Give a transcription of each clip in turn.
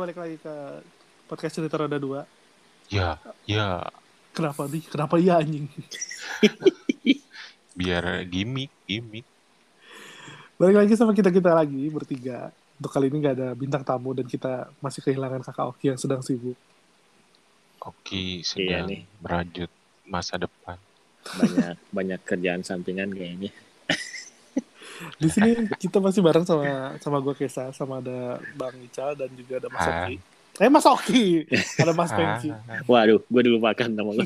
balik lagi ke podcast cerita roda dua. Ya, ya, Kenapa nih? Kenapa iya anjing? biar gimmick, gimmick. Balik lagi sama kita-kita lagi bertiga. Untuk kali ini nggak ada bintang tamu dan kita masih kehilangan kakak Oki yang sedang sibuk. Oki Iya sedang nih. merajut masa depan. banyak banyak kerjaan sampingan kayaknya Di sini kita masih bareng sama sama gue Kesa, sama ada Bang Ica dan juga ada Mas Ah. Oki. Eh Mas Oki, ada Mas. Ah, waduh gue dilupakan nama lo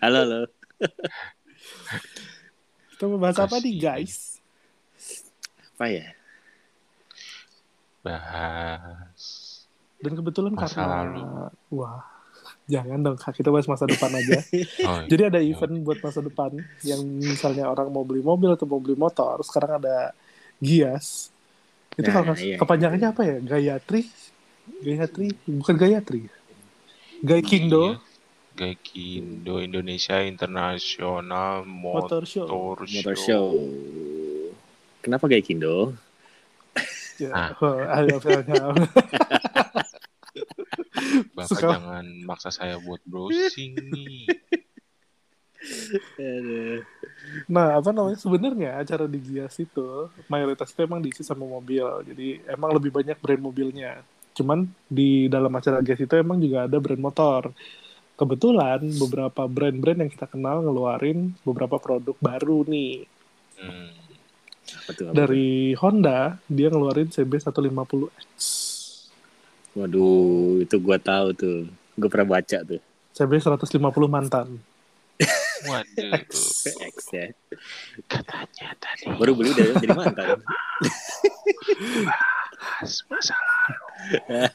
halo halo Kita mau bahas apa nih guys? apa ya bahas Dan kebetulan Masa karena lalu. wah jangan dong Kak, kita bahas masa depan aja. oh, Jadi ada event buat masa depan yang misalnya orang mau beli mobil atau mau beli motor, sekarang ada Gias. Itu Nah, kalau nggak- iya. kepanjangannya apa ya? Gayatri? Gayatri? Bukan Gayatri. Gaikindo Iya. Gaikindo Indonesia International Motor, Motor Show. motor show kenapa kayak Kindo Ya, Ah. oh, ayo, ayo, ayo. Bapak Suka- jangan maksa saya buat browsing nih. Nah, apa namanya sebenarnya acara di Gias itu mayoritas itu emang diisi sama mobil. Jadi emang lebih banyak brand mobilnya. Cuman di dalam acara Gias itu emang juga ada brand motor. Kebetulan beberapa brand-brand yang kita kenal ngeluarin beberapa produk baru nih. Hmm. Dari Honda, dia ngeluarin CB150X. Waduh itu gue tahu tuh. Gue pernah baca tuh. CB150 mantan. Waduh, X. X ya. Katanya tadi. Baru beli udah jadi mantan. Bahas masalah.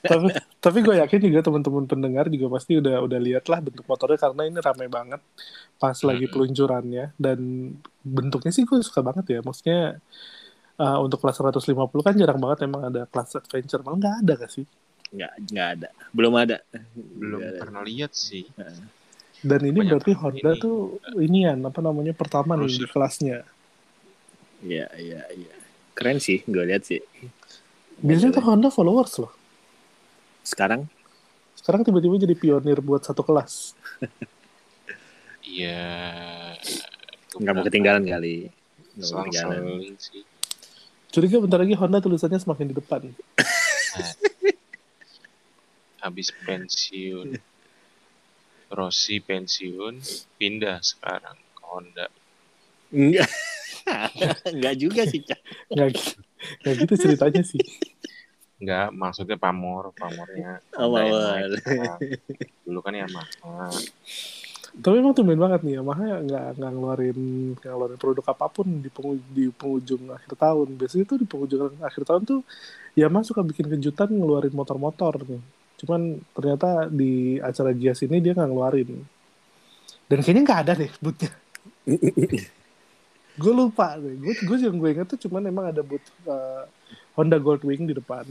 tapi tapi gue yakin juga teman-teman pendengar juga pasti udah udah lihat lah bentuk motornya karena ini ramai banget pas lagi Mm-mm. peluncurannya. Dan bentuknya sih gue suka banget ya. Maksudnya uh, untuk kelas 150 kan jarang banget emang ada kelas adventure. Malah nggak ada gak sih nggak nggak ada. Belum ada. Belum ada. pernah lihat sih. dan ini Banyak berarti Honda ini. tuh inian apa namanya pertama nih di kelasnya. Iya iya iya. Keren sih gue lihat sih. Biasanya tuh Honda followers loh. Sekarang? Sekarang tiba-tiba jadi pionir buat satu kelas. Iya. nggak mau ketinggalan kali. Nggak mau ketinggalan. Selang-seling sih. curiga bentar lagi Honda tulisannya semakin di depan Habis pensiun. Rossi pensiun, pindah sekarang ke Honda. enggak enggak juga sih Cak. nggak gitu nggak gitu ceritanya sih Enggak, maksudnya pamor, pamornya. Oh, pamor. sekarang. Dulu kan Yamaha. Tapi emang tumben banget nih Yamaha nggak nggak ngeluarin nggak ngeluarin produk apa pun di pengu- di penghujung akhir tahun. Biasanya tuh di penghujung akhir tahun tuh Yamaha suka bikin kejutan ngeluarin motor-motor nih. Cuman ternyata di acara Gias ini dia nggak ngeluarin. Dan kayaknya nggak ada deh bootnya. gue lupa deh. Gue gue yang gue ingat tuh cuman emang ada boot uh, Honda Goldwing di depan.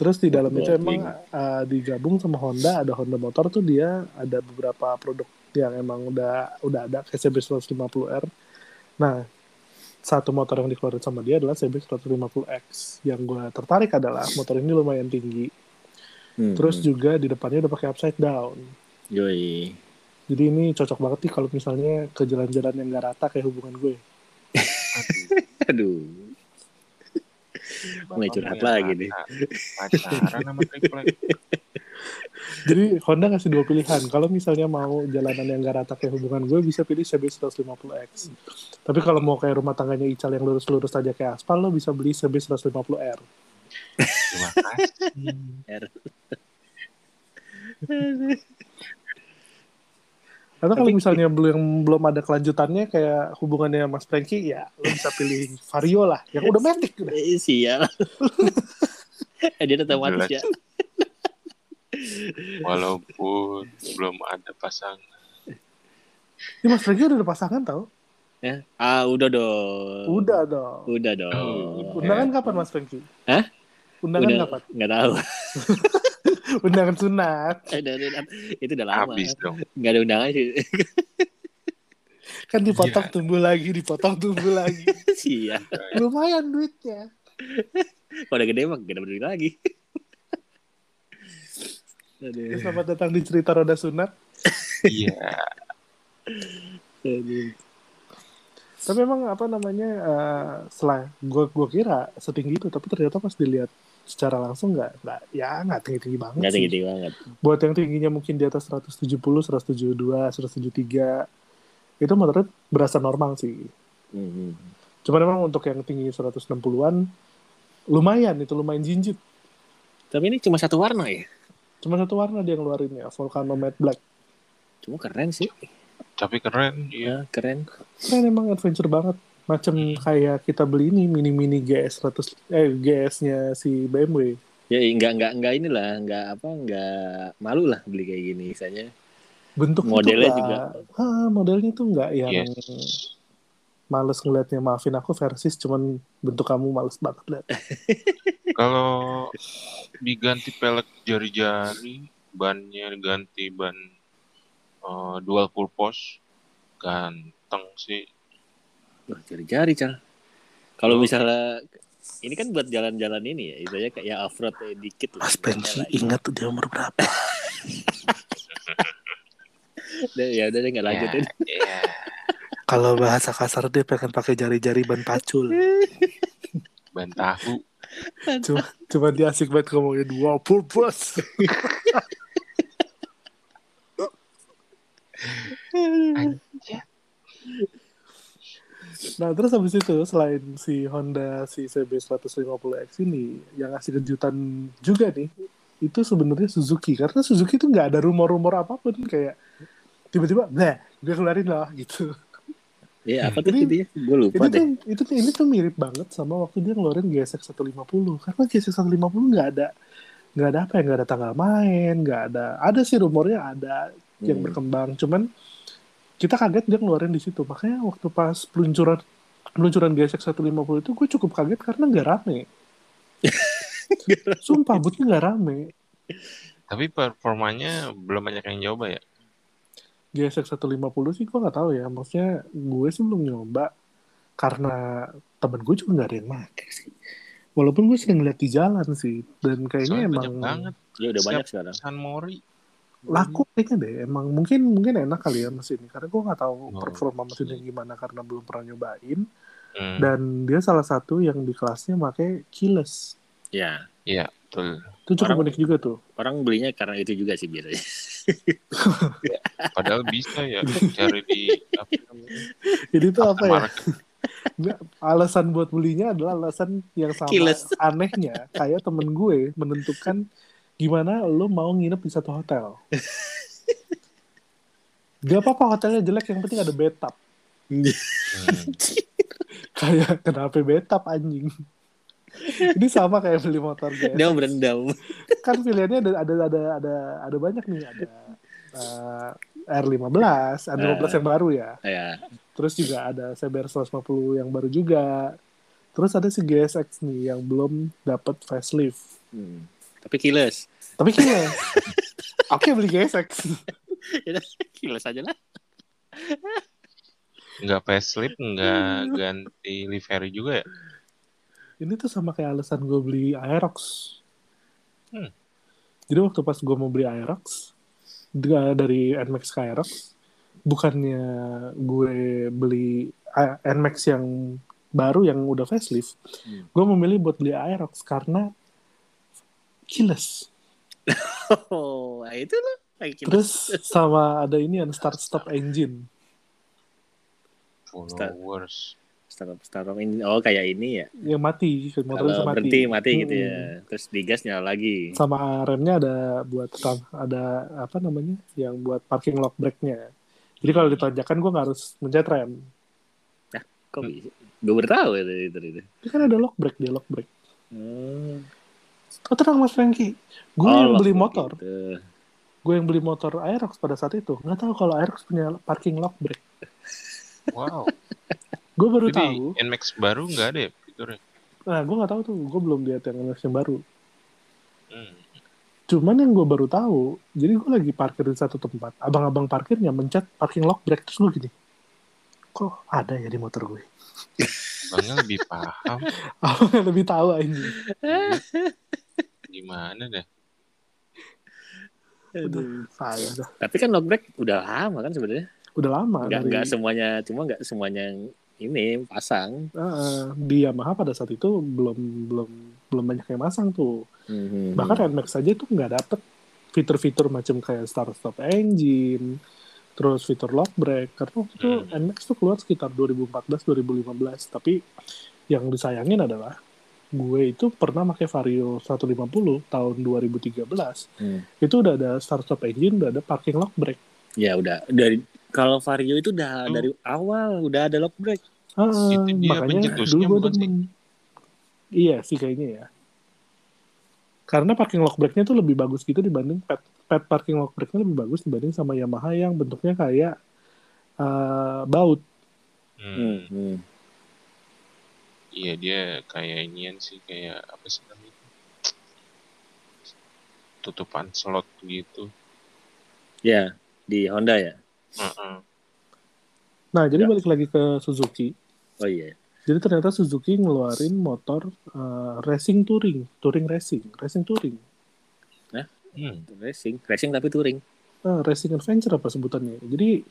Terus di dalam itu emang uh, digabung sama Honda ada Honda motor tuh dia ada beberapa produk yang emang udah udah ada kayak CB 150R. Nah, satu motor yang dikeluarin sama dia adalah CB 150X. Yang gue tertarik adalah motor ini lumayan tinggi. Hmm, Terus juga di depannya udah pakai upside down. Yoi. Jadi ini cocok banget nih kalau misalnya ke jalan-jalan yang gak rata kayak hubungan gue. aduh Mulai Bapak curhat lagi nih. pacar- Pacaran sama triplek. Jadi Honda ngasih dua pilihan. Kalau misalnya mau jalanan yang gak rata kayak hubungan gue, bisa pilih CB 150X. Tapi kalau mau kayak rumah tangganya Ical yang lurus-lurus aja kayak aspal, lo bisa beli CB 150R. Terima kasih. Atau kalau misalnya belum belum ada kelanjutannya kayak hubungannya Mas Franky, ya lo bisa pilih Vario lah, yang udah matic udah. Eh, sial Eh, dia otomatis Jelas. ya Walaupun belum ada pasangan. Ini Mas Franky udah ada pasangan tau? ya ah udah dong Udah dong. udah dong Oh. Undangan kapan Mas Franky? Hah? Undangan udah kapan? nggak tahu Undangan sunat. Udah- udah- itu udah lama Habis dong. nggak ada undangan sih Kan dipotong Iya. tumbuh lagi, dipotong tumbuh lagi. Sial. Lumayan duitnya. Kalau udah gede mah gak ada duit lagi. Aduh. Selamat datang di cerita roda sunat. Iya. Tapi emang apa namanya eh setelah gue gua kira setinggi itu, tapi ternyata pas dilihat secara langsung nggak nggak ya nggak tinggi tinggi banget Nggak sih. tinggi-tinggi banget. Buat yang tingginya mungkin di atas 170, 172, 173 itu menurut berasa normal sih. Hmm. Cuman memang untuk yang tinggi 160-an lumayan itu lumayan jinjit. Tapi ini cuma satu warna ya. Cuma satu warna dia ngeluarin ya, Volcano Matte Black. Cuma keren sih. Tapi keren. Iya. Ya, keren. Keren emang adventure banget. Macam kayak kita beli ini mini-mini GS 100 eh GS-nya si BMW. Ya nggak nggak nggak inilah nggak apa nggak malu lah beli kayak gini misalnya. Bentuknya Modelnya juga. Ah, modelnya tuh nggak yang Yes. males ngeliatnya. Maafin aku versis, cuman bentuk kamu males banget liat. Kalau diganti pelek jari-jari, bannya ganti ban eh, dual purpose, ganteng sih. Wah, jari-jari cal. Kalau Oh. misalnya ini kan buat jalan-jalan ini ya, istilahnya kayak ya off-road eh, dikit lah. Lah, ingat dia umur berapa? Ya udah deh, nggak lanjutin. Ya, Kalau bahasa kasar dia pengen pakai jari-jari ban pacul. ban tahu. cuma, cuma dia asik banget ngomongnya dual purpose. Anjir. Nah terus habis itu selain si Honda si CB 150X ini yang ngasih kejutan juga nih itu sebenarnya Suzuki karena Suzuki itu nggak ada rumor-rumor apa pun kayak tiba-tiba bleh gue keluarin lah gitu Iya, apa tuh Ini-? Gue lupa itu deh. tuh itu tuh ini tuh mirip banget sama waktu dia ngeluarin GSX 150 karena GSX 150 nggak ada nggak ada apa ya nggak ada tanggal main nggak ada ada sih rumornya ada yang Hmm. berkembang cuman kita kaget dia ngeluarin di situ makanya waktu pas peluncuran peluncuran GSX 150 itu gue cukup kaget karena nggak rame sumpah butnya nggak rame Tapi performanya belum banyak yang nyoba ya. GSX 150 sih gue nggak tahu ya maksudnya gue sih belum nyoba karena temen gue juga nggak ada yang make sih walaupun gue sering lihat di jalan sih dan kayaknya Soalnya emang banyak banget. Ya udah Siap. banyak sekarang. San Mori. Laku kayaknya deh emang mungkin mungkin enak kali ya mesin ini karena gue nggak tahu Oh, performa mesinnya gimana karena belum pernah nyobain Hmm, dan dia salah satu yang di kelasnya pakai keyless Ya, Iya, betul. itu cukup Orang- unik juga tuh orang belinya karena itu juga sih biasanya. Padahal bisa ya cari di apa namanya? jadi itu apa ya. Nggak, alasan buat belinya adalah alasan yang sama Keyless. anehnya kayak temen gue menentukan gimana lo mau nginep di satu hotel? Gak apa-apa hotelnya jelek yang penting ada bathtub. Kayak kenapa bathtub anjing. Ini sama kayak beli motor guys. Dia berendam. kan pilihannya ada ada ada ada ada banyak nih. Ada eh, R15 R15 yang baru ya. Ya, terus juga ada CBR 150 yang baru juga. Terus ada si GSX nih yang belum dapat facelift. Hmm. Tapi kiles. tapi kira oke beli GSX Ya kiles aja lah. Nggak facelift, nggak ganti livery juga ya. ini tuh sama kayak alasan gue beli Aerox Hmm. jadi waktu pas gue mau beli Aerox dari Nmax ke Aerox bukannya gue beli Nmax yang baru yang udah facelift Hmm. gue memilih buat beli Aerox karena keyless Oh, nah itu loh. Kiles. terus sama ada ini yang start stop engine Followers. Startup startup ini oh kayak ini ya. yang mati motornya bisa mati berhenti mati gitu Hmm. ya. Terus digas nyala lagi. sama remnya ada buat ada apa namanya yang buat parking lock brake-nya jadi kalau ditanjakan gue nggak harus mencet rem Kok bisa? Gue baru tahu itu itu. itu. Ini kan ada lock brake dia lock brake Hmm. Oh tenang mas Franky gue Oh, yang lock beli motor gitu. gue yang beli motor Aerox pada saat itu nggak tahu kalau Aerox punya parking lock brake Wow. gue baru Jadi tahu Nmax baru nggak ada ya fiturnya? nah gue nggak tahu tuh gue belum lihat yang Aerox yang baru Hmm. Cuman yang gue baru tahu, jadi gue lagi parkir di satu tempat. Abang-abang parkirnya mencet parking lock brake terus gue gini, kok ada ya di motor gue? Bangnya lebih paham Abang yang lebih tahu anjing. gimana dah. Aduh. saya dah. Tapi kan lockback udah lama kan sebenarnya. udah lama Nggak dari nggak semuanya, cuma nggak semuanya yang ini pasang. Ah, di Yamaha pada saat itu belum belum belum banyak yang masang tuh Mhm. bahkan NMAX saja tuh nggak dapet fitur-fitur macam kayak start stop engine terus fitur lock brake karena waktu itu Hmm. NMAX tuh keluar sekitar 2014-2015 tapi yang disayangin adalah gue itu pernah pakai Vario 150 tahun 2013 Hmm. itu udah ada start stop engine udah ada parking lock brake Ya udah dari kalau Vario itu udah Oh. dari awal udah ada lock brake. Ah, Itu dia makanya dulu gue demen iya sih kayaknya ya karena parking lock brake-nya tuh lebih bagus gitu dibanding pad, pad parking lock brake-nya lebih bagus dibanding sama Yamaha yang bentuknya kayak eh, baut Hmm. Hmm. Iya dia kayak inian sih kayak apa sih namanya? Tutupan slot gitu. Ya di Honda ya. Heeh. nah jadi Ya. balik lagi ke Suzuki Oh iya. jadi ternyata Suzuki ngeluarin motor eh, racing touring touring racing racing touring Hmm. Racing, racing tapi touring. Eh, racing adventure apa sebutannya jadi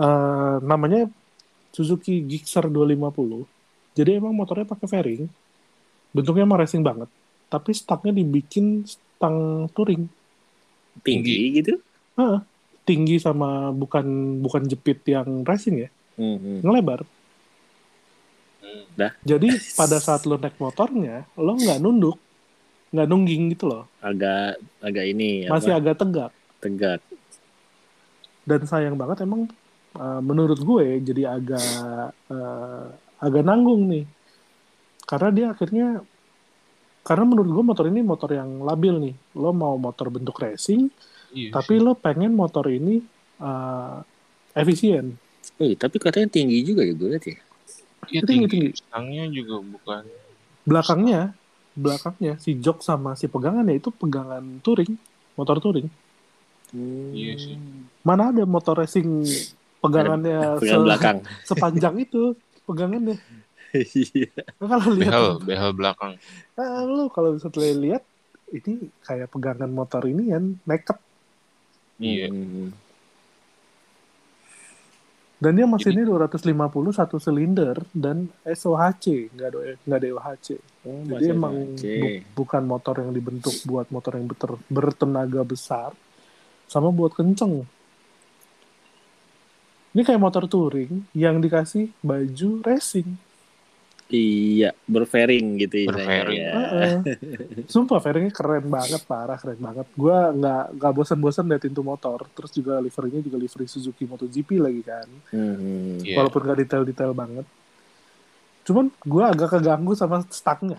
eh, namanya Suzuki Gixxer 250 jadi emang motornya pakai fairing bentuknya emang racing banget tapi stangnya dibikin stang touring Tinggi gitu. tinggi sama bukan bukan jepit yang racing ya Hmm, hmm. ngelebar Hmm. jadi pada saat lo naik motornya lo nggak nunduk nggak nungging gitu loh Agak agak ini masih apa? agak tegak tegak. dan sayang banget emang uh, menurut gue jadi agak uh, agak nanggung nih karena dia akhirnya karena menurut gue motor ini motor yang labil nih lo mau motor bentuk racing Iya tapi sih. lo pengen motor ini uh, efisien Eh, tapi katanya tinggi juga ya gue lihat ya. Iya tinggi, tinggi, tinggi. Stangnya juga bukan. belakangnya belakangnya si jok sama si pegangannya itu pegangan touring motor touring Iya sih. mana ada motor racing pegangannya Pegang se- belakang. sepanjang itu pegangannya Iya. Lo kalau lihat Behel, behel belakang. Ah, lu kalau setelah lihat ini kayak pegangan motor ini kan naked Iya. Hmm. dan dia mesinnya 250 satu silinder dan SOHC nggak ada nggak ada OHC Oh, jadi masih emang bu- bukan motor yang dibentuk buat motor yang beter- bertenaga besar sama buat kenceng ini kayak motor touring yang dikasih baju racing Iya, berfairing gitu Berfairing. ya. Heeh. Sumpah fairingnya keren banget, parah keren banget. Gua nggak nggak bosan-bosan liatin tuh motor. Terus juga liverynya juga livery Suzuki MotoGP lagi kan. Hmm. Iya. Walaupun nggak detail-detail banget. Cuman gua agak keganggu sama stangnya.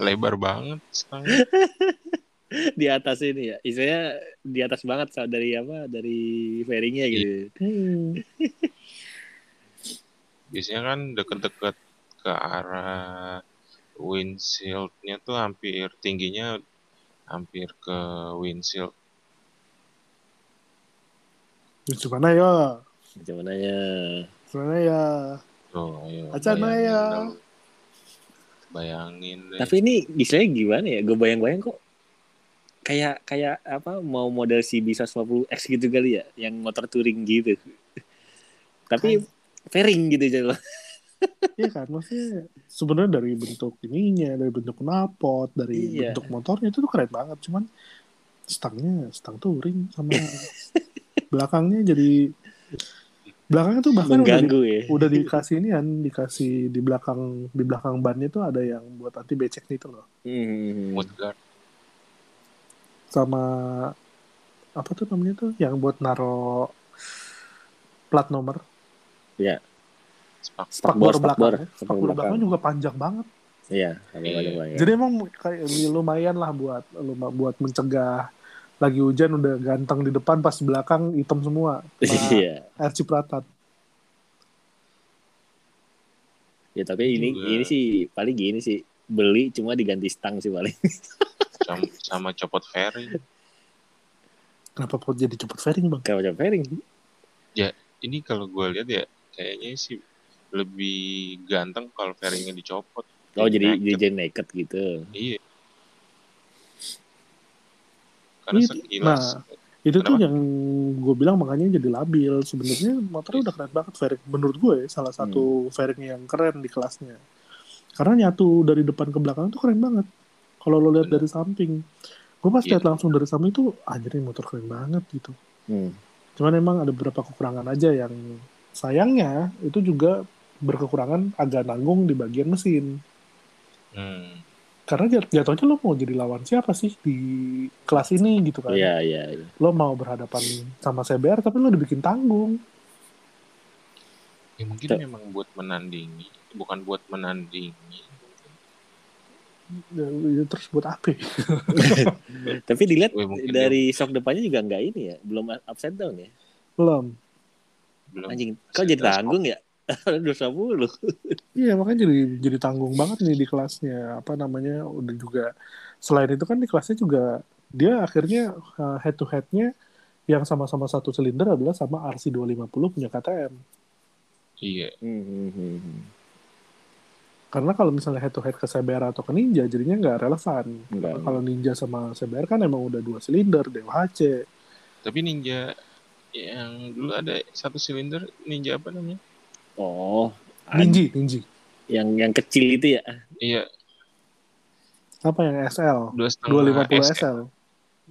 Lebar banget stangnya. Di atas ini ya, istilahnya di atas banget dari apa? Dari fairingnya gitu. Hmm. Biasanya kan deket-deket ke arah windshieldnya tuh hampir tingginya hampir ke windshield. Gimana ya? Gimana ya? Gimana ya? Tuh, ayo. Acana bayangin ya. Bayangin deh. Tapi ini istilahnya gimana ya? Gue bayang-bayang kok kayak kayak apa mau model CB 150X gitu kali ya, yang motor touring gitu. Tapi fairing gitu aja loh. Iya kan, maksudnya sebenarnya dari bentuk ininya, dari bentuk knalpot, dari Iya. bentuk motornya itu tuh keren banget. Cuman stangnya, stang touring sama belakangnya jadi belakangnya tuh bahkan udah, di- Mengganggu ya. udah dikasih ini kan, dikasih di belakang di belakang bannya tuh ada yang buat anti becek gitu loh. Hmm. Mudguard. Sama apa tuh namanya tuh yang buat naro plat nomor. Spak. Spakbor, Spakbor spakbor, belakangnya. spakbor Spakbor belakang. belakangnya juga panjang banget. Iya, banyak. Jadi emang kayak ya lumayan lah buat buat mencegah lagi hujan udah ganteng di depan pas di belakang hitam semua. Iya. air cipratan. Ya tapi ini Juga. ini sih paling gini sih beli cuma diganti stang sih paling. Sama, sama copot fairing. Kenapa kok jadi cepet fairing bang? Kayak macam fairing. Ini kalau gue lihat ya kayaknya sih lebih ganteng kalau fairingnya dicopot. Oh jadi naked. jadi naked gitu. Iya. Karena Itu- sekilas Itu tuh Kenapa? yang gue bilang makanya jadi labil. Sebenarnya motornya udah keren banget fairing. Menurut gue ya, salah satu fairing yang keren di kelasnya. Karena nyatu dari depan ke belakang tuh keren banget. Kalau lo lihat dari samping. Gue pas Iya. lihat langsung dari samping tuh anjir ini motor keren banget gitu. Hmm. Cuman emang ada beberapa kekurangan aja yang sayangnya itu juga berkekurangan agak nanggung di bagian mesin. hmm, Karena jat- jatuhnya lo mau jadi lawan siapa sih di kelas ini gitu kan. Iya, iya, iya. Lo mau berhadapan sama CBR tapi lo dibikin tanggung. ya mungkin Tuh. memang buat menandingi, bukan buat menandingi. Ya, ya, terus buat apa? Tapi dilihat Weh, dari shock depannya juga nggak ini ya, belum upside down ya. Belum. Belum. Anjing, kok Upside jadi tanggung ya? Dosa mulu. Iya makanya jadi jadi tanggung banget nih di kelasnya. Apa namanya? Udah juga selain itu kan di kelasnya juga dia akhirnya head to headnya yang sama-sama satu silinder adalah sama RC 250 punya KTM. Iya, Hmm, hmm, hmm, hmm. Karena kalau misalnya head to head ke CBR atau ke Ninja jadinya nggak relevan. Nggak. Karena Kalau Ninja sama CBR kan emang udah dua silinder, DOHC. tapi Ninja yang dulu ada satu silinder Ninja apa namanya? Oh, ada Ninji, Ninji. yang yang kecil itu ya. Iya, Apa yang SL? dua setengah 250 S, ya? SL.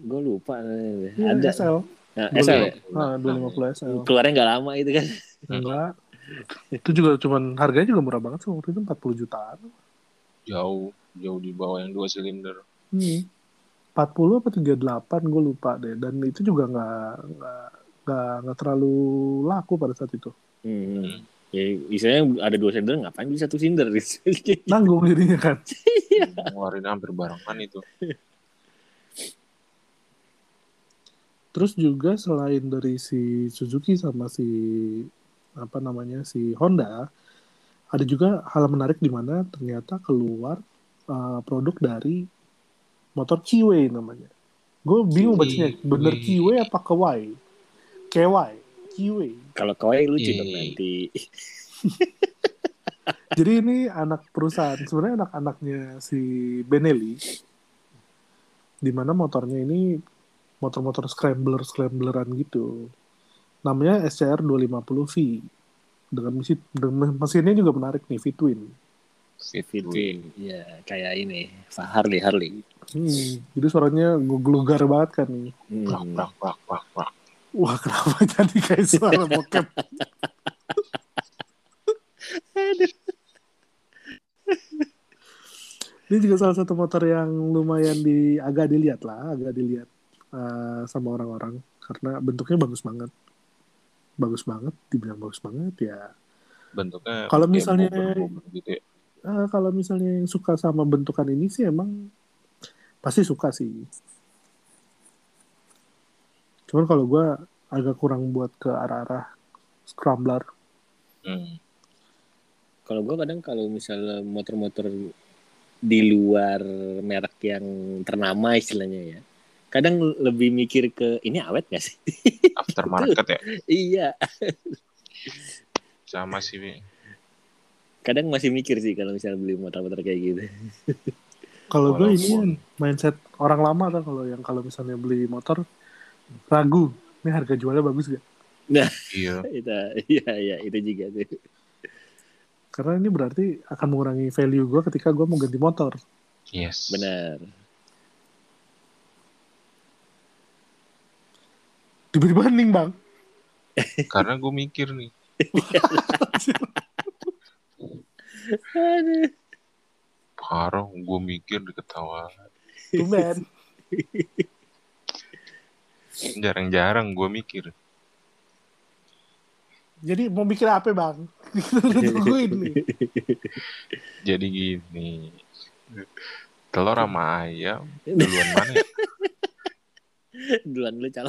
Gue lupa. Iya, ada. SL. Nah, SL ya? Ah, 250 SL. Keluarnya nggak lama itu kan. Enggak. Itu juga cuman harganya juga murah banget sih waktu itu 40 jutaan. jauh, jauh di bawah yang dua silinder. Hmm. 40 apa 38 gue lupa deh dan itu juga nggak nggak nggak nggak terlalu laku pada saat itu Hmm. Ya, istilahnya ada dua silinder ngapain bisa satu silinder? nanggung jadinya kan Ngeluarin hampir barengan itu. terus juga selain dari si Suzuki sama si apa namanya si Honda ada juga hal menarik di mana ternyata keluar uh, produk dari motor Kiwi namanya. Gue bingung bacanya bener Kiwi. Apa Kawai? KY Kiwi. Kalau kau lucu dong nanti. Jadi ini anak perusahaan, sebenarnya anak-anaknya si Benelli, di mana motornya ini motor-motor scrambler scrambleran gitu. Namanya SCR 250V. Dengan mesin, dengan mesinnya juga menarik nih, V-twin. Fitwin. Iya, kayak ini. Harley, Harley. Hmm, jadi suaranya glugar banget kan Hmm. prak, prak, prak, prak. Wah, kenapa jadi kayak suara bokep? Ini juga salah satu motor yang lumayan di agak dilihat lah, agak dilihat eh, sama orang-orang karena bentuknya bagus banget, bagus banget, dibilang bagus banget ya. Bentuknya Kalau misalnya- gitu ya. Eh, kalau misalnya yang suka sama bentukan ini sih emang pasti suka sih. Cuman kalau gue agak kurang buat ke arah-arah scrambler. Hmm. Kalau gue kadang kalau misalnya motor-motor di luar merek yang ternama istilahnya ya, kadang lebih mikir ke ini awet gak sih? Aftermarket ya. iya, Sama sih. Bi. kadang masih mikir sih kalau misalnya beli motor-motor kayak gitu. Kalau gue ini mindset orang lama tuh kalau yang kalau misalnya beli motor ragu, ini harga jualnya bagus gak? Iya. itu, iya, iya, itu juga tuh. Karena ini berarti akan mengurangi value gue ketika gue mau ganti motor. Yes. Benar. Diberi banding bang. Karena gue mikir nih. Parah, gue mikir diketawa. Tumben. Jarang-jarang gue mikir. Jadi mau mikir apa bang? Tungguin nih. Jadi gini. Telur sama ayam duluan mana ya? Duluan lu cal.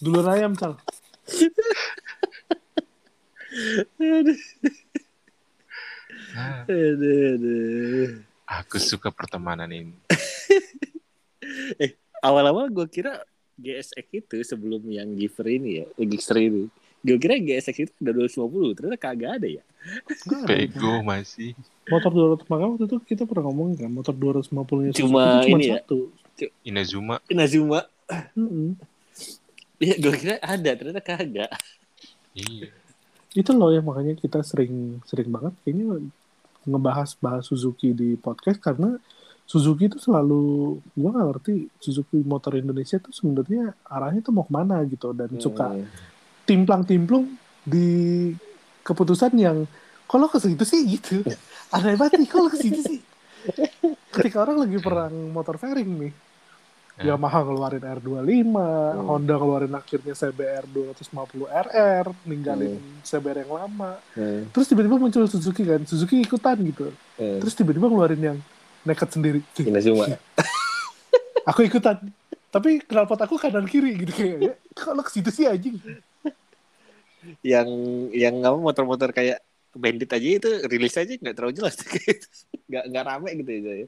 Duluan ayam cal. Aku suka pertemanan ini. Awal-awal gue kira GSX itu sebelum yang giver ini ya, Gixter ini. Gue kira GSX itu udah 250, ternyata kagak ada ya. Bego masih. Motor 200 makanya waktu itu kita pernah ngomongin kan motor 250 nya Cuma ini ya? satu. Inazuma. Inazuma. Mm-mm. Iya, gue kira ada, ternyata kagak. Iya. Itu loh yang makanya kita sering sering banget kayaknya ngebahas bahas Suzuki di podcast karena Suzuki itu selalu gua nggak ngerti Suzuki motor Indonesia tuh sebenarnya arahnya tuh mau ke mana gitu dan suka Hmm. timplang-timplung di keputusan yang kalau ke situ sih gitu aneh banget nih kalau ke situ sih ketika orang lagi perang motor fairing nih Ya. Yamaha ngeluarin R25 Honda ngeluarin akhirnya CBR 250 RR ninggalin CBR yang lama Hmm. terus tiba-tiba muncul Suzuki kan Suzuki ikutan gitu Hmm. terus tiba-tiba ngeluarin yang naked sendiri Inazuma. aku ikutan tapi knalpot aku kanan kiri gitu kayaknya kalau ke situ sih anjing yang yang apa motor-motor kayak Bandit aja itu rilis aja nggak terlalu jelas gitu. nggak nggak rame gitu ya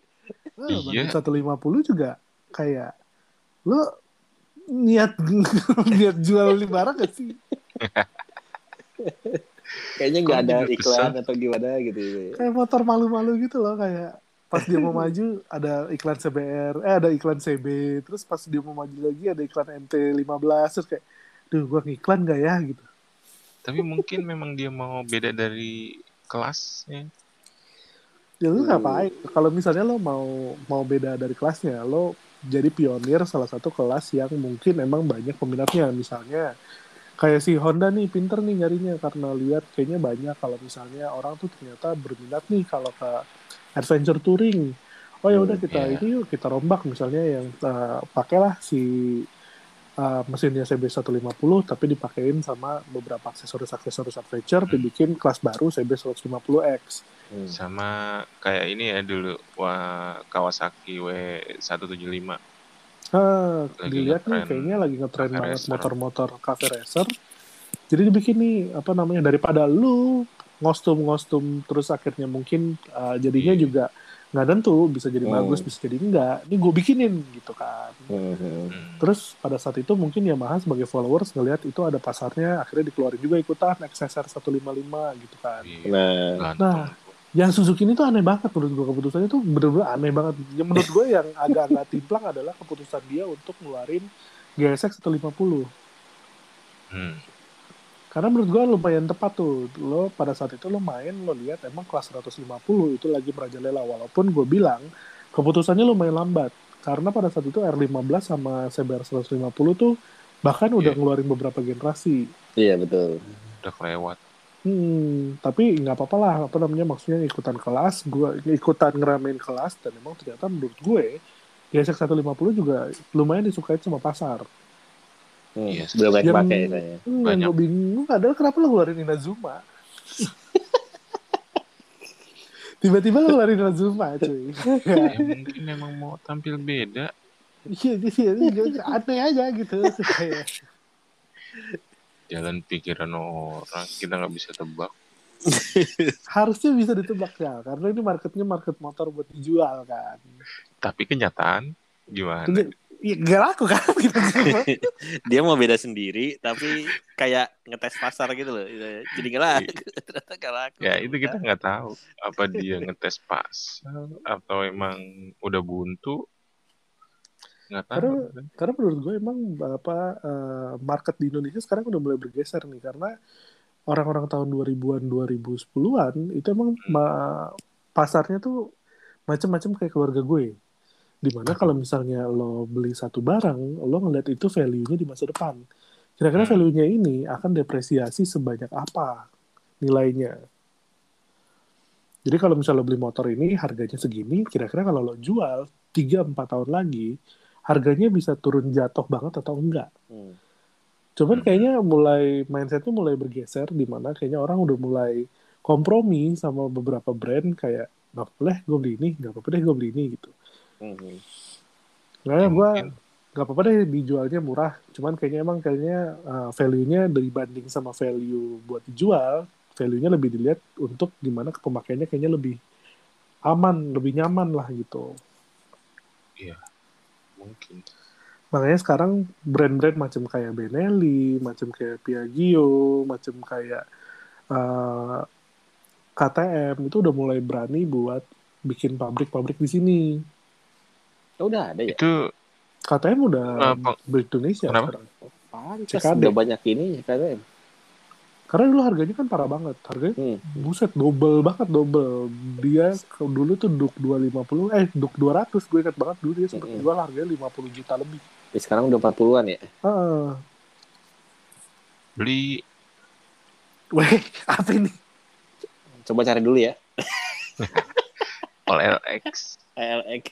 Ah, Iya. Bandit 150 juga kayak lo niat niat jual beli barang gak sih? kayaknya nggak ada iklan atau gimana gitu ya. Kayak motor malu-malu gitu loh kayak pas dia mau maju ada iklan CBR, eh ada iklan CB, terus pas dia mau maju lagi ada iklan MT15 terus kayak duh gua ngiklan gak ya gitu. Tapi mungkin memang dia mau beda dari kelasnya. Ya lu Hmm. ngapain? Kalau misalnya lo mau mau beda dari kelasnya, lo jadi pionir salah satu kelas yang mungkin emang banyak peminatnya. Misalnya kayak si Honda nih pinter nih nyarinya karena lihat kayaknya banyak kalau misalnya orang tuh ternyata berminat nih kalau ke adventure touring. Oh ya udah Hmm, kita iya. ini yuk kita rombak misalnya yang eh, pakailah si eh, mesinnya CB 150 tapi dipakein sama beberapa aksesoris-aksesoris adventure Hmm. dibikin kelas baru CB 150X. Hmm. Sama kayak ini ya dulu wah Kawasaki W175. Ah, dilihat nih kayaknya lagi ngetren cafe banget motor-motor cafe racer. Jadi dibikin nih apa namanya daripada lu ngostum-ngostum terus akhirnya mungkin uh, jadinya Iya. juga nggak tentu bisa jadi Hmm. bagus bisa jadi enggak. Ini gue bikinin gitu kan. Hmm, hmm. Hmm. Terus pada saat itu mungkin Yamaha sebagai followers ngelihat itu ada pasarnya akhirnya dikeluarin juga ikutan XSR 155 gitu kan. Iya, Nah. Nah, Yang Suzuki ini tuh aneh banget menurut gue keputusannya tuh bener-bener aneh banget. Yang menurut gue yang agak-agak timplang adalah keputusan dia untuk ngeluarin GSX 150. Hmm. Karena menurut gue lumayan tepat tuh. Lo pada saat itu lo main, lo lihat emang kelas 150 itu lagi merajalela. Walaupun gue bilang keputusannya lumayan lambat. Karena pada saat itu R15 sama CBR 150 tuh bahkan udah Iya. ngeluarin beberapa generasi. iya betul. Udah kelewat. Hmm, tapi nggak apa-apa lah, apa namanya maksudnya ikutan kelas, gua ikutan ngeramein kelas dan emang ternyata menurut gue GSX 150 juga lumayan disukai sama pasar. Hmm. Yes. Belum banyak Yang- pakai saya. Hmm, yang Banyak. gue bingung adalah kenapa lo ngeluarin Inazuma? Tiba-tiba lo ngeluarin Inazuma, cuy. Ya mungkin memang mau tampil beda. Iya, iya, iya, aneh aja gitu. Kayak, Jalan pikiran orang kita nggak bisa tebak. harusnya bisa ditebak ya, karena ini marketnya market motor buat dijual kan. Tapi kenyataan gimana? Iya, gak laku kan gitu. Dia mau beda sendiri, tapi kayak ngetes pasar gitu loh. Jadi nggak laku. Ternyata nggak laku. Ya itu kita nggak tahu apa dia ngetes pasar atau emang udah buntu. Nggak tahu. Karena- karena menurut gue emang apa eh, market di Indonesia sekarang udah mulai bergeser nih karena orang-orang tahun 2000-an 2010-an itu emang ma- pasarnya tuh macam-macam kayak keluarga gue. Di mana kalau misalnya lo beli satu barang, lo ngeliat itu value-nya di masa depan. Kira-kira Hmm. value-nya ini akan depresiasi sebanyak apa nilainya. Jadi kalau misalnya lo beli motor ini harganya segini, kira-kira kalau lo jual 3-4 tahun lagi, harganya bisa turun jatuh banget atau enggak. Hmm. Cuman Hmm. kayaknya mulai mindsetnya mulai bergeser di mana kayaknya orang udah mulai kompromi sama beberapa brand kayak nggak boleh gue beli ini, nggak apa-apa deh gue beli ini gitu. Hmm. Makanya Ya, gue mungkin. nggak apa-apa deh dijualnya murah. Cuman kayaknya emang kayaknya uh, value-nya dibanding sama value buat dijual, value-nya lebih dilihat untuk gimana pemakaiannya kayaknya lebih aman, lebih nyaman lah gitu. Mungkin. Makanya sekarang brand-brand macam kayak Benelli, macam kayak Piaggio, macam kayak uh, KTM itu udah mulai berani buat bikin pabrik-pabrik di sini. Oh, udah ada ya? Itu KTM udah beli Indonesia Kenapa? sekarang. Pantas CKD. udah banyak ini KTM. Karena dulu harganya kan parah banget. Harganya Hmm. buset double banget double. Dia dulu tuh Duk 250 eh Duk 200 gue ingat banget dulu dia sempat Mm-mm. jual harganya 50 juta lebih. Ya, sekarang udah 40-an ya. Ah, Beli weh, apa ini? Coba cari dulu ya. OLX. ALX.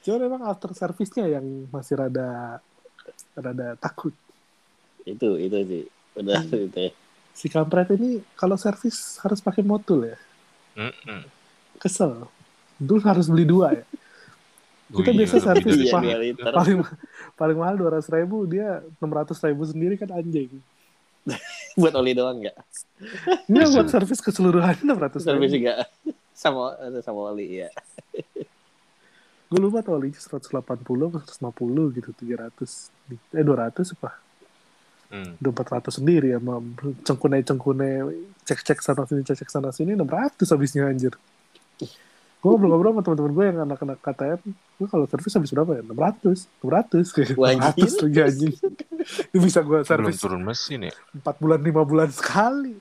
Cuma memang after service-nya yang masih rada rada takut. itu itu sih. Udah Hmm. itu ya. Si kampret ini kalau servis harus pakai motul ya. Mm-mm. Kesel. Dulu harus beli dua ya. Kita Wih, biasa servis Iya, dua liter. Paling paling mahal 200 ribu dia 600 ribu sendiri kan anjing. Buat oli doang nggak? Ini Bisa. buat servis keseluruhan 600 Servis ribu. juga sama sama oli ya. Gue lupa tuh olinya 180 atau 150 gitu 300 eh 200 apa Hmm. udah 400 sendiri sama cengkune cengkune cek cek sana sini cek cek sana sini 600 habisnya anjir gue ngobrol-ngobrol sama teman-teman gue yang anak-anak KTM gue kalau servis habis berapa ya 600 600 kayak Wah, 600 lagi anjing itu bisa gue Belum servis turun mesin ya? 4 bulan 5 bulan sekali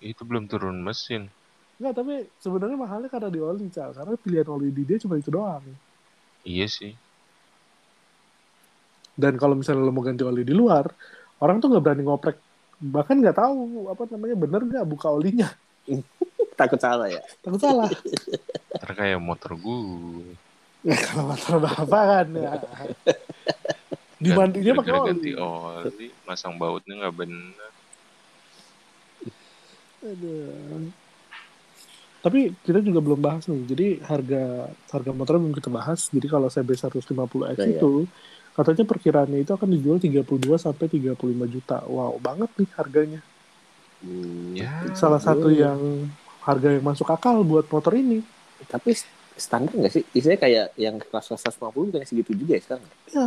Itu belum turun mesin. Enggak, tapi sebenarnya mahalnya karena di oli, Cal. Karena pilihan oli di dia cuma itu doang. Iya sih. Dan kalau misalnya lo mau ganti oli di luar, orang tuh nggak berani ngoprek. Bahkan nggak tahu apa namanya bener nggak buka olinya. Takut salah ya. Takut salah. Ntar kayak motor gue. Ya, kalau masalah apa kan ya. Dimandinya pakai oli. ganti oli, masang bautnya nggak bener. Aduh. Tapi kita juga belum bahas nih. Jadi harga harga motor belum kita bahas. Jadi kalau CB 150X Nah, iya. itu katanya perkiraannya itu akan dijual 32 sampai 35 juta. Wow, banget nih harganya. Hmm, Ya. Salah satu Hmm. yang harga yang masuk akal buat motor ini. Tapi standar nggak sih? Istilahnya kayak yang kelas 150 bukan segitu juga ya sekarang. Ya,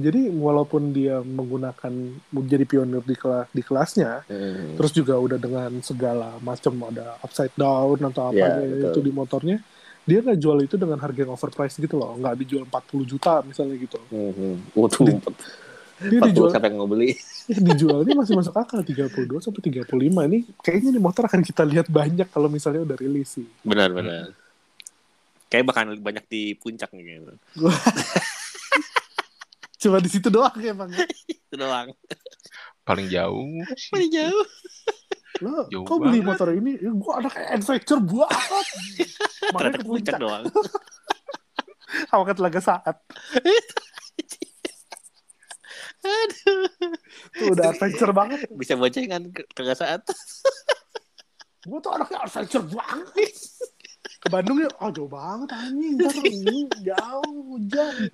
jadi walaupun dia menggunakan menjadi pionir di kelas di kelasnya, Hmm. terus juga udah dengan segala macam ada upside down atau apa Ya, aja betul. itu di motornya, dia nggak jual itu dengan harga yang overpriced gitu loh, nggak dijual 40 juta misalnya gitu. Hmm. Waduh, Di- Dia 40 dijual siapa yang mau beli? dijualnya masih masuk akal 32 sampai 35 ini kayaknya nih motor akan kita lihat banyak kalau misalnya udah rilis sih. Benar, benar. Kayak bahkan banyak di puncak nih gitu. Cuma di situ doang emang. Itu doang. Paling jauh sih. Paling jauh. Lo, Jauh kok beli banget. motor ini? Ya, gua anak adventure banget. Makanya Ternyata ke puncak doang. Sama ke Telaga Saat. Aduh. Tuh udah adventure banget. Bisa boncengan ke tengah saat. Gue tuh anaknya adventure banget. Ke Bandung ya, oh jauh banget anjing. Ntar ini jauh, hujan.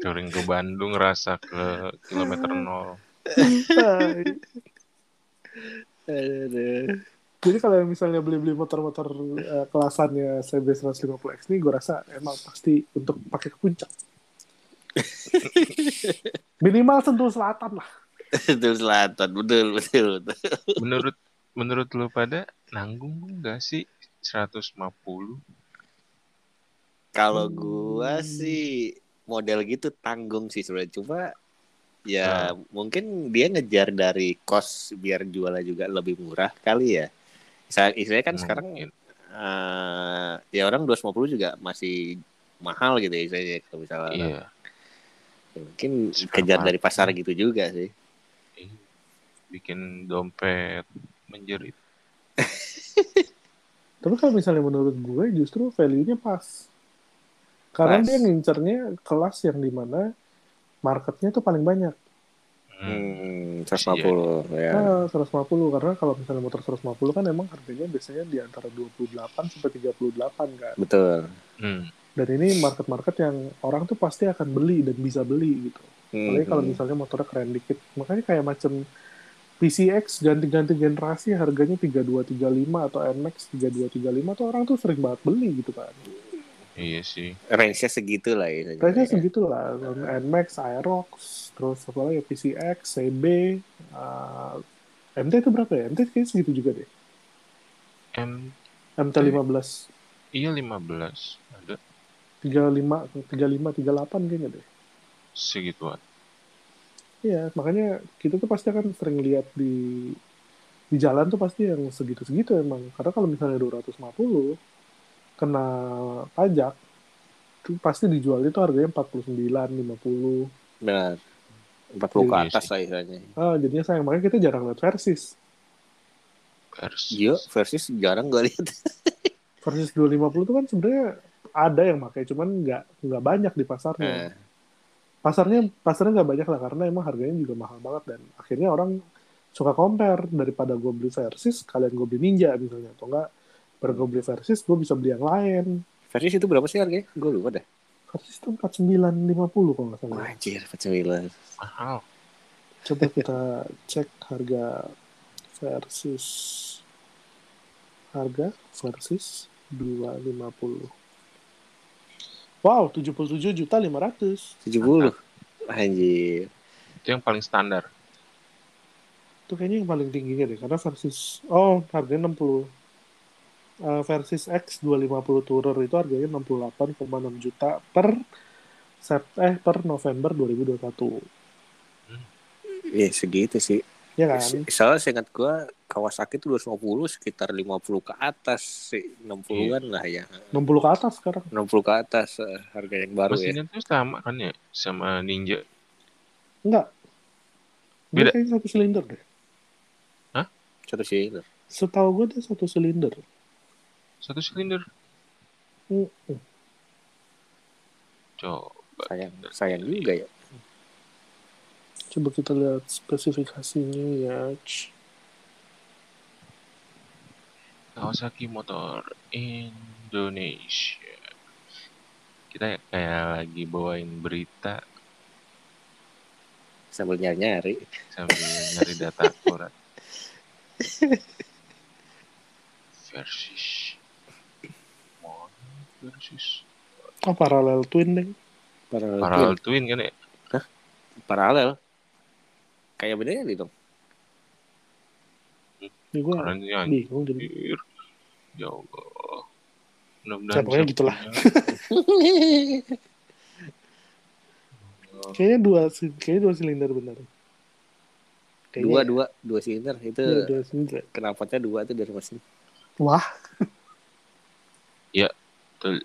Touring ke Bandung rasa ke kilometer nol. Jadi kalau misalnya beli-beli motor-motor eh, kelasannya CB 150X ini, gue rasa emang pasti untuk pakai ke puncak. Minimal Sentul Selatan lah. Betul selatan, betul, betul, betul. Menurut menurut lu pada nanggung nggak sih 150? Kalau Hmm. gua sih model gitu tanggung sih sebenarnya. Cuma ya mungkin dia ngejar dari kos biar jualnya juga lebih murah kali ya. Saya istilahnya kan sekarang Mungkin. eh, ya orang 250 juga masih mahal gitu ya istilahnya kalau misalnya Iya. Ya, mungkin Spare kejar dari pasar gitu juga sih. Iya. Bikin dompet menjerit. Tapi kalau misalnya menurut gue justru value-nya pas. Karena Pas. dia ngincernya kelas yang di mana marketnya tuh paling banyak. Hmm. Hmm, 150 ya. Nah, 150 karena kalau misalnya motor 150 kan emang harganya biasanya di antara 28 sampai 38 kan. Betul. Hmm. Dan ini market-market yang orang tuh pasti akan beli dan bisa beli gitu. Hmm, Apalagi kalau hmm. misalnya motornya keren dikit. Makanya kayak macam PCX ganti-ganti generasi harganya 3235 atau NMAX 3235 tuh orang tuh sering banget beli gitu kan. Iya sih. range-nya segitu lah ya. Kayaknya segitu lah. NMAX, Aerox, terus apa lagi PCX, CB, uh, MT itu berapa ya? MT kayaknya segitu juga deh. M MT15. iya 15 ada. 35 35 38 kayaknya deh. Segituan. Iya, makanya kita tuh pasti akan sering lihat di di jalan tuh pasti yang segitu-segitu emang. Karena kalau misalnya 250 kena pajak itu pasti dijual itu harganya 49, 50. Benar. 40 ke Iya atas lah istilahnya. Ah, jadinya sayang makanya kita jarang lihat versis. Versi. Iya, versus jarang gue lihat. Versis 250 itu kan sebenarnya ada yang pakai cuman nggak nggak banyak di pasarnya. Nah, pasarnya pasarnya nggak banyak lah karena emang harganya juga mahal banget dan akhirnya orang suka compare daripada gue beli versis kalian gue beli ninja misalnya atau enggak daripada gue beli versis gue bisa beli yang lain versus itu berapa sih harganya? Gue lupa dah. versis itu 4950 kalau nggak salah Anjir, 49. Mahal. coba kita cek harga versis harga versis 250 wow 77 juta 500 70. Anjir. Itu yang paling standar. itu kayaknya yang paling tingginya deh karena versus oh harganya 60 Eh, versus X 250 Tourer itu harganya 68,6 juta per Sep eh per November 2021 Iya, segitu sih. ya kan Soalnya seingat gue Kawasaki itu 250 sekitar 50 ke atas sih. 60-an lah ya. 60 ke atas sekarang 60 ke atas eh, harga yang baru ya. Mesinnya tuh sama kan ya sama Ninja. enggak Beda. Dia kayaknya satu silinder deh Satu silinder. setahu gue dia satu silinder Satu silinder. Mm, Coba. Sayang, sayang juga ya. coba kita lihat spesifikasinya ya. Kawasaki Motor Indonesia. Kita kayak lagi bawain berita Sambil nyari-nyari. sambil nyari data akurat. Versus. Oh paralel twin deh Paralel. Parallel twin kan ya? Paralel. Kayak bener nih dong. ini gue ya bingung jadi. Ya Allah. Mudah-mudahan Ya, pokoknya gitulah. kayaknya dua kayaknya dua silinder bener Kayaknya dua, ya. dua, dua silinder. Itu Iya, dua silinder knalpotnya dua tuh dari mesin. wah Betul.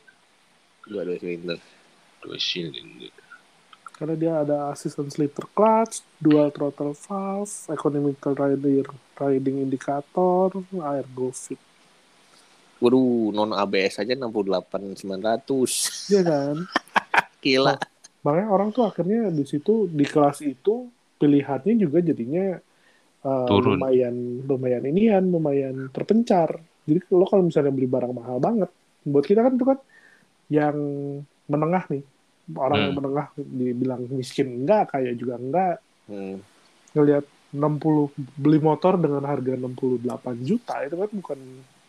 Dua, dua silinder. Dua silinder. karena dia ada assistant slipper clutch, dual throttle valve, economical riding riding indicator, air go fit. Waduh, non ABS aja 68 900. Iya kan? Gila. Makanya orang tuh akhirnya di situ di kelas itu pilihannya juga jadinya uh, Turun. lumayan lumayan inian, lumayan terpencar. Jadi lo kalau misalnya beli barang mahal banget, buat kita kan itu kan yang menengah nih. Orang yang Hmm. menengah dibilang miskin enggak, kaya juga enggak. Hmm. ngelihat 60 beli motor dengan harga 68 juta itu kan bukan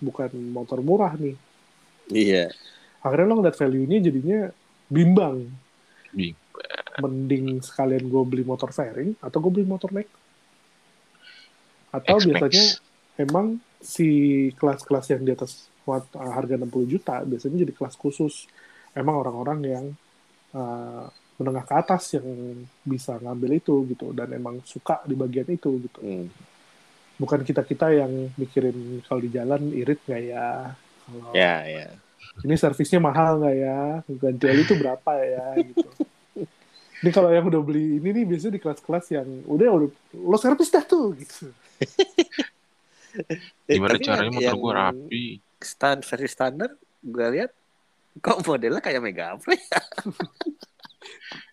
bukan motor murah nih. Iya. Akhirnya lo ngeliat value-nya jadinya bimbang. Bing. Mending sekalian gue beli motor fairing atau gue beli motor neck. Atau X-Max. biasanya emang si kelas-kelas yang di atas wat- harga 60 juta biasanya jadi kelas khusus. Emang orang-orang yang uh, menengah ke atas yang bisa ngambil itu gitu dan emang suka di bagian itu gitu. Hmm. bukan kita kita yang mikirin kalau di jalan irit nggak ya kalau Ya, ya. ini servisnya mahal nggak ya ganti oli itu berapa ya gitu ini kalau yang udah beli ini nih biasanya di kelas-kelas yang udah udah lo servis dah tuh gitu Gimana caranya motor yang gua rapi? Stand versi standar, gue lihat kok modelnya kayak Mega Upgrade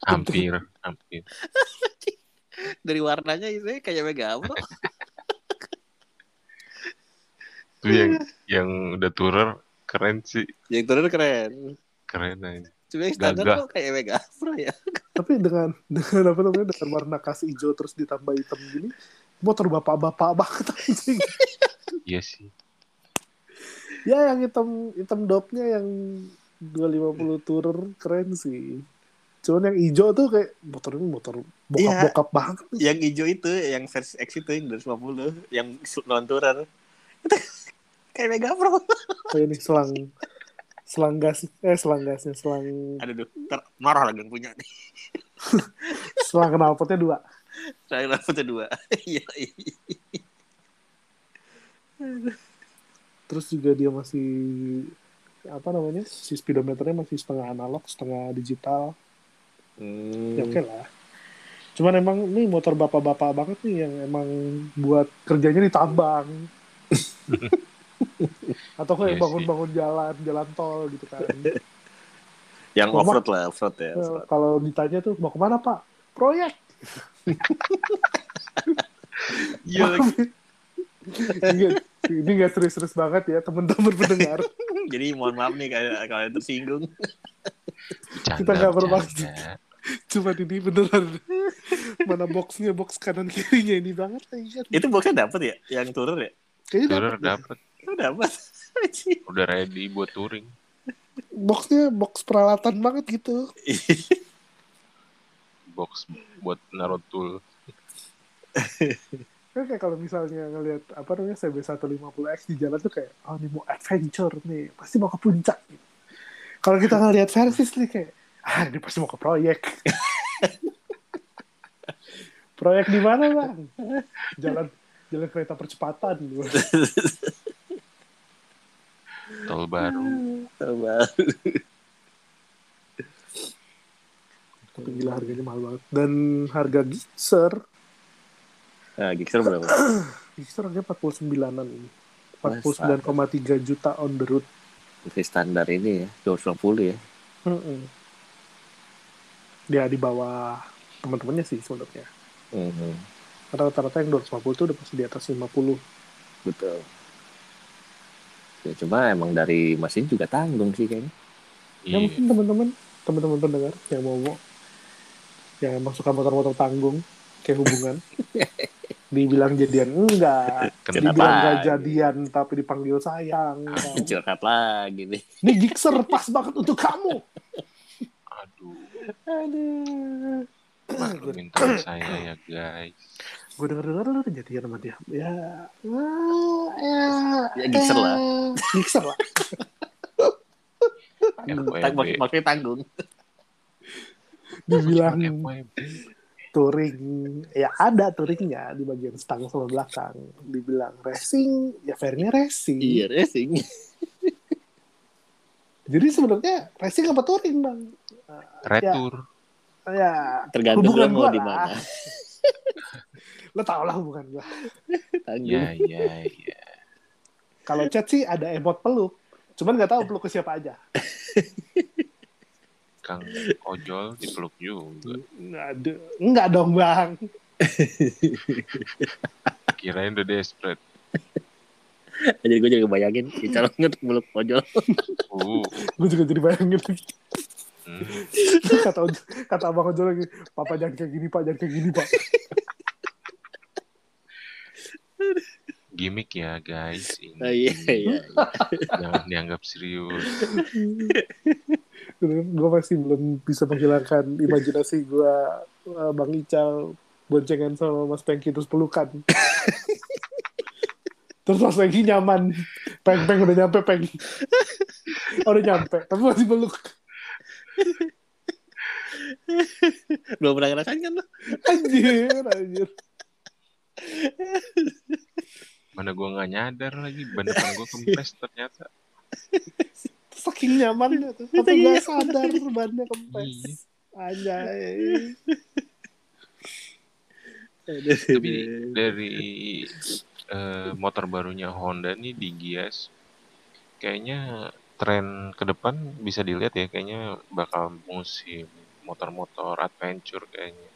Hampir, hampir. dari warnanya itu kayak Mega Upgrade. Itu yang yang udah tourer keren sih, yang turun keren. keren aja. Cuma yang standar Gagah. kok kayak Mega Upgrade ya. tapi dengan dengan apa namanya dengan warna kasih hijau terus ditambah hitam gini motor bapak-bapak banget anjing Iya sih. Ya yang hitam hitam dopnya yang 250 tourer keren sih cuman yang hijau tuh kayak motor ini motor bokap-bokap banget nih. Yang hijau itu, yang versi X itu yang 250, yang non tourer. Kayak Mega Pro. kayak nih selang selang gas eh selang gasnya selang Aduh, duh, ntar marah lagi yang punya nih. selang knalpotnya dua Saya dapetnya dua. Iya. Terus juga dia masih apa namanya si speedometernya masih setengah analog setengah digital Hmm. ya oke lah cuman emang ini motor bapak-bapak banget nih yang emang buat kerjanya di tambang atau kayak Iya bangun-bangun jalan jalan tol gitu kan Yang Rumah- off-road lah, off-road ya. Off-road. kalau ditanya tuh mau ke mana pak proyek Iya. Ini- ini nggak serius-serius banget ya teman-teman pendengar Jadi mohon maaf nih kalau kalian tersinggung. Bercanda, Kita nggak bermaksud. cuma ini beneran mana boxnya box kanan kirinya ini banget lagi kan Itu boxnya dapet ya? Yang turun ya? kayaknya deh. dapet. Oh, dapet. Udah ready buat touring. boxnya box peralatan banget gitu Box buat naruh tool. Kan kayak kalau misalnya ngelihat apa namanya CB 150X di jalan tuh kayak oh ini mau adventure nih pasti mau ke puncak. Kalau kita ngelihat versis nih kayak ah ini pasti mau ke proyek. Proyek di mana bang? Jalan jalan kereta percepatan. Tol baru. Coba. tapi gila harganya mahal banget. Dan harga Gixxer Nah, Gixxer berapa? Gixxer harganya 49an ini 49,3 juta on the road Masih standar ini ya, 250 ya. Mm-mm. dia di bawah teman-temannya sih sebenarnya Mhm, karena rata-rata yang 250 itu udah pasti di atas 50 Betul. Ya, cuma emang dari mesin juga tanggung sih kayaknya. ya mungkin teman-teman teman-teman pendengar yang mau mau yang emang suka motor-motor tanggung kayak hubungan dibilang jadian enggak Kenapa? dibilang enggak jadian tapi dipanggil sayang Curhat lagi nih. ini gixer pas banget untuk kamu Aduh. Aduh. Maklumin teman saya ya guys. gue denger denger lu jadian sama dia ya ya Ya, gixer lah. gixer lah Tang- mak- FWB. Maksudnya tanggung. dibilang. Touring ya ada touringnya di bagian stang sama belakang dibilang racing ya fairnya racing Iya, racing. jadi sebenarnya racing apa touring bang Retur. ya Tergantung Hubungan gua di mana. lo tau lah hubungan gua. Ya, ya, ya. kalau chat sih ada emot peluk cuman nggak tahu peluk ke siapa aja Kang Ojol dipeluk juga. nggak ada nggak dong bang Kirain udah desperate. Jadi gue juga bayangin Ical ngetuk mulut ojol. Uh. gue juga jadi bayangin Hmm. kata kata abang ojol lagi papa jangan kayak gini pak jangan kayak gini pak Gimik ya guys. Ini. Oh, iya, iya. Jangan dianggap serius. gue masih belum bisa menghilangkan imajinasi gue bang Ical boncengan sama Mas Pengki terus pelukan terus Mas Pengki nyaman peng peng udah nyampe peng oh, udah nyampe tapi masih peluk Belum pernah ngerasain kan lo? anjir anjir Mana gua nggak nyadar lagi. Ban depan gua kempes ternyata. Saking nyaman tuh. tapi Saking gak sadar bannya kempes. Anjay. Tapi dari eh, motor barunya Honda nih di Gias kayaknya tren ke depan bisa dilihat ya kayaknya bakal musim motor-motor adventure kayaknya.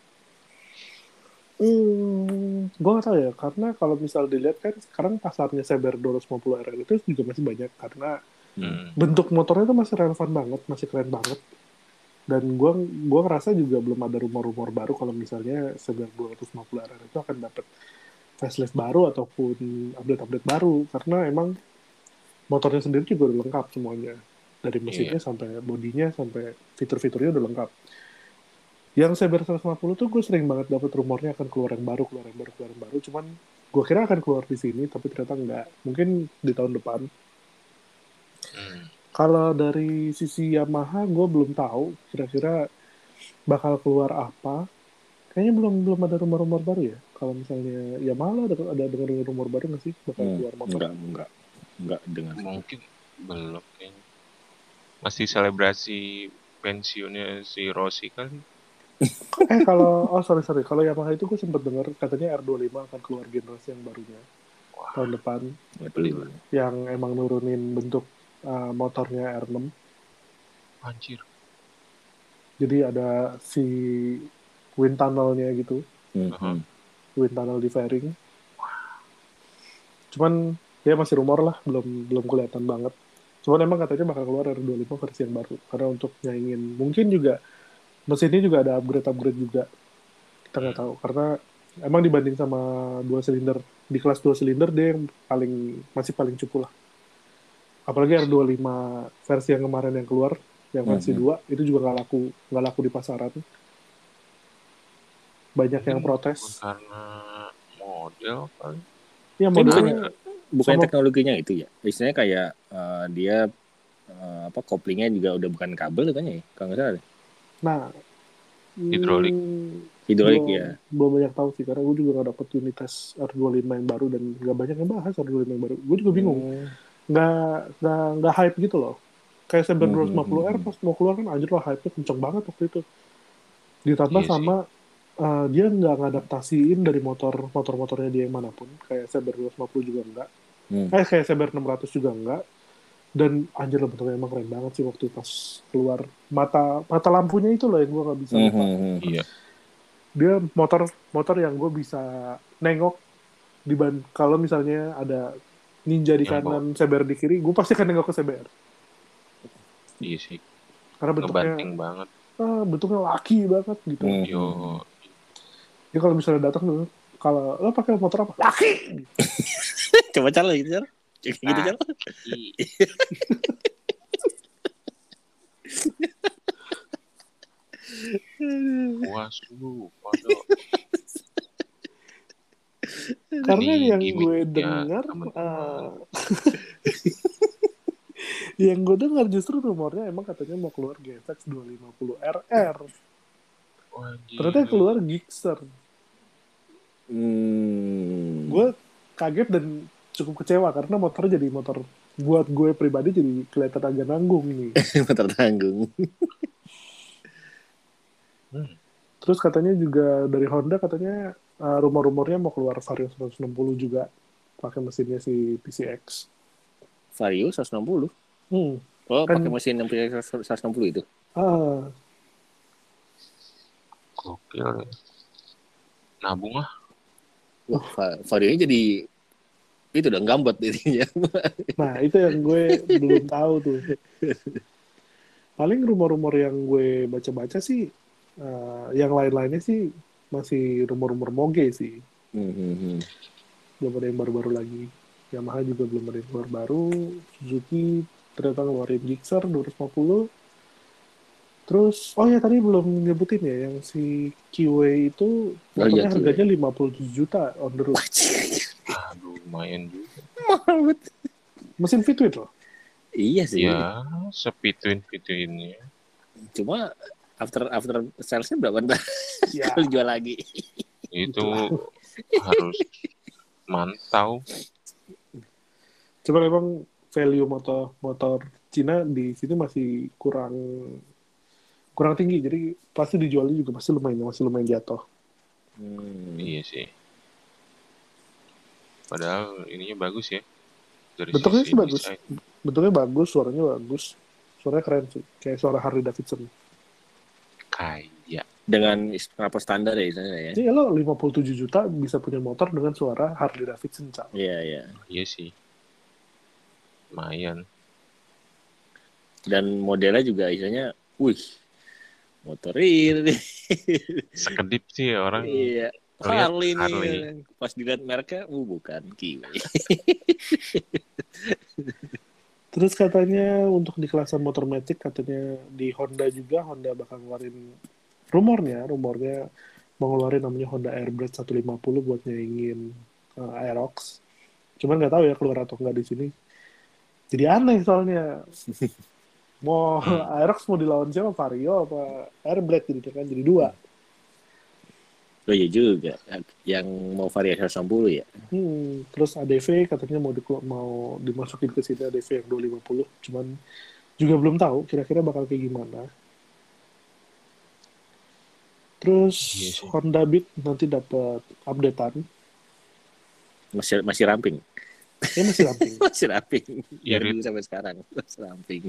Hmm, gue gak tahu ya, karena kalau misal dilihat kan sekarang pasarnya Saber 250 RR itu juga masih banyak karena Hmm. bentuk motornya tuh masih relevan banget, masih keren banget. Dan gua gua ngerasa juga belum ada rumor-rumor baru kalau misalnya Saber 250 RR itu akan dapat facelift baru ataupun update-update baru karena emang motornya sendiri juga udah lengkap semuanya. Dari mesinnya sampai bodinya sampai fitur-fiturnya udah lengkap. Yang Saber 150 tuh gue sering banget dapat rumornya akan keluar yang baru, keluar yang baru, keluar yang baru. Cuman gue kira akan keluar di sini, tapi ternyata enggak. Mungkin di tahun depan. Hmm. Kalau dari sisi Yamaha, gue belum tahu kira-kira bakal keluar apa. Kayaknya belum belum ada rumor-rumor baru ya. Kalau misalnya Yamaha ada ada dengar rumor baru nggak sih bakal Hmm, keluar motor? enggak, enggak. Enggak dengan Mungkin belum kayaknya. Masih selebrasi pensiunnya si Rossi kali. eh kalau oh sorry sorry kalau Yamaha itu gue sempat dengar katanya R25 akan keluar generasi yang barunya tahun depan Betul. yang emang nurunin bentuk uh, motornya R6 Anjir. jadi ada si wind tunnelnya gitu. Uh-huh. hmm. wind tunnel di fairing. Cuman ya masih rumor lah belum belum kelihatan banget. Cuman emang katanya bakal keluar R25 versi yang baru. Karena untuk nyaingin mungkin juga mesinnya juga ada upgrade upgrade juga. Kita nggak tahu. Karena emang dibanding sama dua silinder di kelas dua silinder dia yang paling masih paling cupu lah apalagi R25 versi yang kemarin yang keluar yang versi Mhm. 2 itu juga nggak laku nggak laku di pasaran banyak yang Mungkin protes bukan Karena model kali. ya modelnya Bukannya Sama- teknologinya itu ya? Istilahnya kayak eh, dia eh, apa koplingnya juga udah bukan kabel katanya ya? Kalau nggak salah. Nah, Hidrolik. hmm, Hidrolik belum- ya. Belum banyak tahu sih, karena gue juga gak dapet unitas R25 yang baru dan gak banyak yang bahas R25 yang baru. Gue juga bingung, Hmm. Nggak nggak nggak hype gitu loh. Kayak Saber Hmm, 250R hmm, pas mau keluar kan anjir lah hype-nya kenceng banget waktu itu. Ditambah Iya sih. sama uh, dia nggak ngadaptasiin dari motor motor-motornya dia yang mana pun. Kayak Saber 250 juga enggak. Hmm. Eh kayak Saber 600 juga enggak. Dan anjir lah bentuknya emang keren banget sih waktu pas keluar. Mata mata lampunya itu loh yang gue nggak bisa Hmm, lupa. hmm, hmm. Iya. dia motor motor yang gue bisa nengok di ban kalau misalnya ada ninja di Yang kanan CBR di kiri gue pasti akan nengok ke CBR Iya sih. karena bentuknya Ngebanting banget. ah, bentuknya laki banget gitu Hmm. Yo. dia kalau misalnya datang tuh kalau lo pakai motor apa laki Coba cara gitu cara. Gitu Ah. cara. Puas lu. Waduh. Karena Ini yang gue dengar ah, yang gue dengar justru rumornya emang katanya mau keluar GSX 250 RR Wah, ternyata keluar Gixxer Hmm. gue kaget dan cukup kecewa karena motor jadi motor buat gue pribadi jadi kelihatan agak nanggung nih. motor tanggung. Hmm. Terus katanya juga dari Honda katanya uh, rumor-rumornya mau keluar Vario 160 juga pakai mesinnya si PCX. Vario 160. Hmm. Oh, Kan- pakai mesin 160 itu. Ah, Gokil ya. Nabung ah. Wah, Va- Vario jadi itu udah gambot dirinya. nah itu yang gue belum tahu tuh. Paling rumor-rumor yang gue baca-baca sih, uh, yang lain-lainnya sih masih rumor-rumor moge sih. Hmm, hmm, hmm. belum ada yang baru-baru lagi. Yamaha juga belum ada yang keluar baru. Suzuki ternyata ngeluarin Gixxer 250. Terus, oh ya tadi belum nyebutin ya, yang si Kiwi itu Oh iya, Kiwi. harganya 57 juta on the road. Aduh, lumayan juga. Mahal banget. Mesin fitwit loh. Iya sih. Ya, sepituin-pituinnya. Cuma after after salesnya berapa ntar Ya, kalau jual lagi? Itu harus mantau. coba memang value motor motor Cina di sini masih kurang kurang tinggi, jadi pasti dijualnya juga pasti lumayan masih lumayan jatuh. Hmm. Iya sih. Padahal ininya bagus ya. Dari Bentuknya sih bagus. desain. Bentuknya bagus, suaranya bagus, suaranya keren sih, kayak suara Harley Davidson. Kayak. Dengan kenapa standar ya istilahnya ya? Iya lo 57 juta bisa punya motor dengan suara Harley Davidson, Cak. Iya iya. Iya sih. Lumayan. Dan modelnya juga istilahnya, wih, motor ini. Sekedip sih orang. iya. Lihat Harley nih. Harley. Pas dilihat mereknya, uh bukan Kiwi. Terus katanya untuk di kelasan motor Matic katanya di Honda juga Honda bakal ngeluarin rumornya, rumornya mau ngeluarin namanya Honda Airblade 150 buat nyaingin uh, Aerox. Cuman nggak tahu ya keluar atau nggak di sini. jadi aneh soalnya mau. Aerox mau dilawan siapa Vario apa Airblade gitu kan jadi dua Oh iya juga. Yang mau variasi 160 ya. hmm, terus ADV katanya mau di, mau dimasukin ke sini ADV yang 250 cuman juga belum tahu kira-kira bakal kayak gimana terus Iya sih. Honda Beat nanti dapat updatean Masih masih ramping. Ya masih ramping masih ramping. Iya, Dari sampai sekarang masih ramping.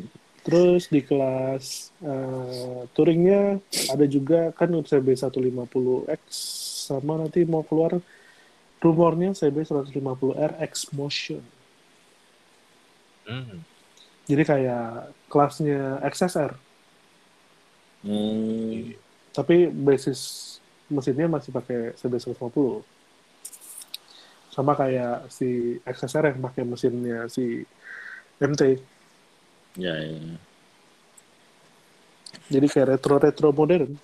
Terus di kelas eh, touringnya ada juga kan CB 150X sama nanti mau keluar rumornya CB 150R X Motion. Hmm. Jadi kayak kelasnya XSR, Hmm. tapi basis mesinnya masih pakai CB 150. Sama kayak si XSR yang pakai mesinnya si MT. Ya, ya. Jadi kayak retro-retro modern.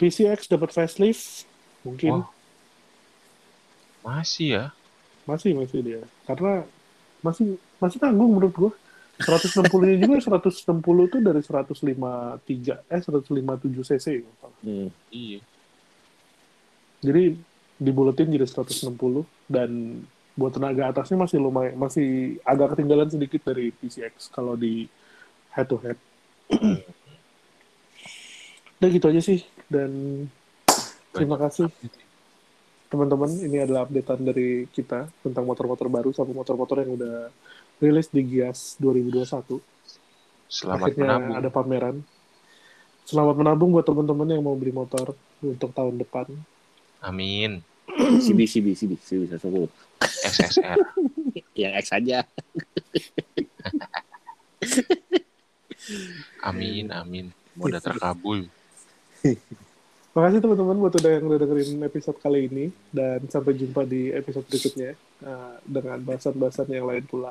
PCX dapat facelift, mungkin Wah. Masih ya? masih masih dia. Karena masih masih tanggung menurut gua. 160-nya juga 160 tuh dari 153 eh 157 cc. Hmm. Iya. Jadi dibuletin jadi 160 dan buat tenaga atasnya masih lumayan masih agak ketinggalan sedikit dari PCX kalau di head to head. Udah gitu aja sih dan terima kasih teman-teman ini adalah updatean dari kita tentang motor-motor baru sama motor-motor yang udah rilis di Gias 2021 Selamat akhirnya menabung. ada pameran selamat menabung buat teman-teman yang mau beli motor untuk tahun depan Amin. CB, CB, CB, CB 110. XSR. Yang X aja. Amin, amin. Mudah terkabul. Makasih teman-teman buat udah yang udah dengerin episode kali ini dan sampai jumpa di episode berikutnya uh, dengan bahasan-bahasan yang lain pula.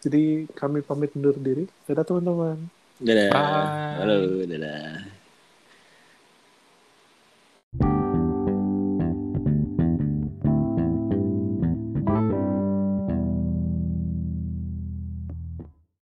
Jadi kami pamit undur diri. Dadah teman-teman. Dadah. Bye. Halo, dadah.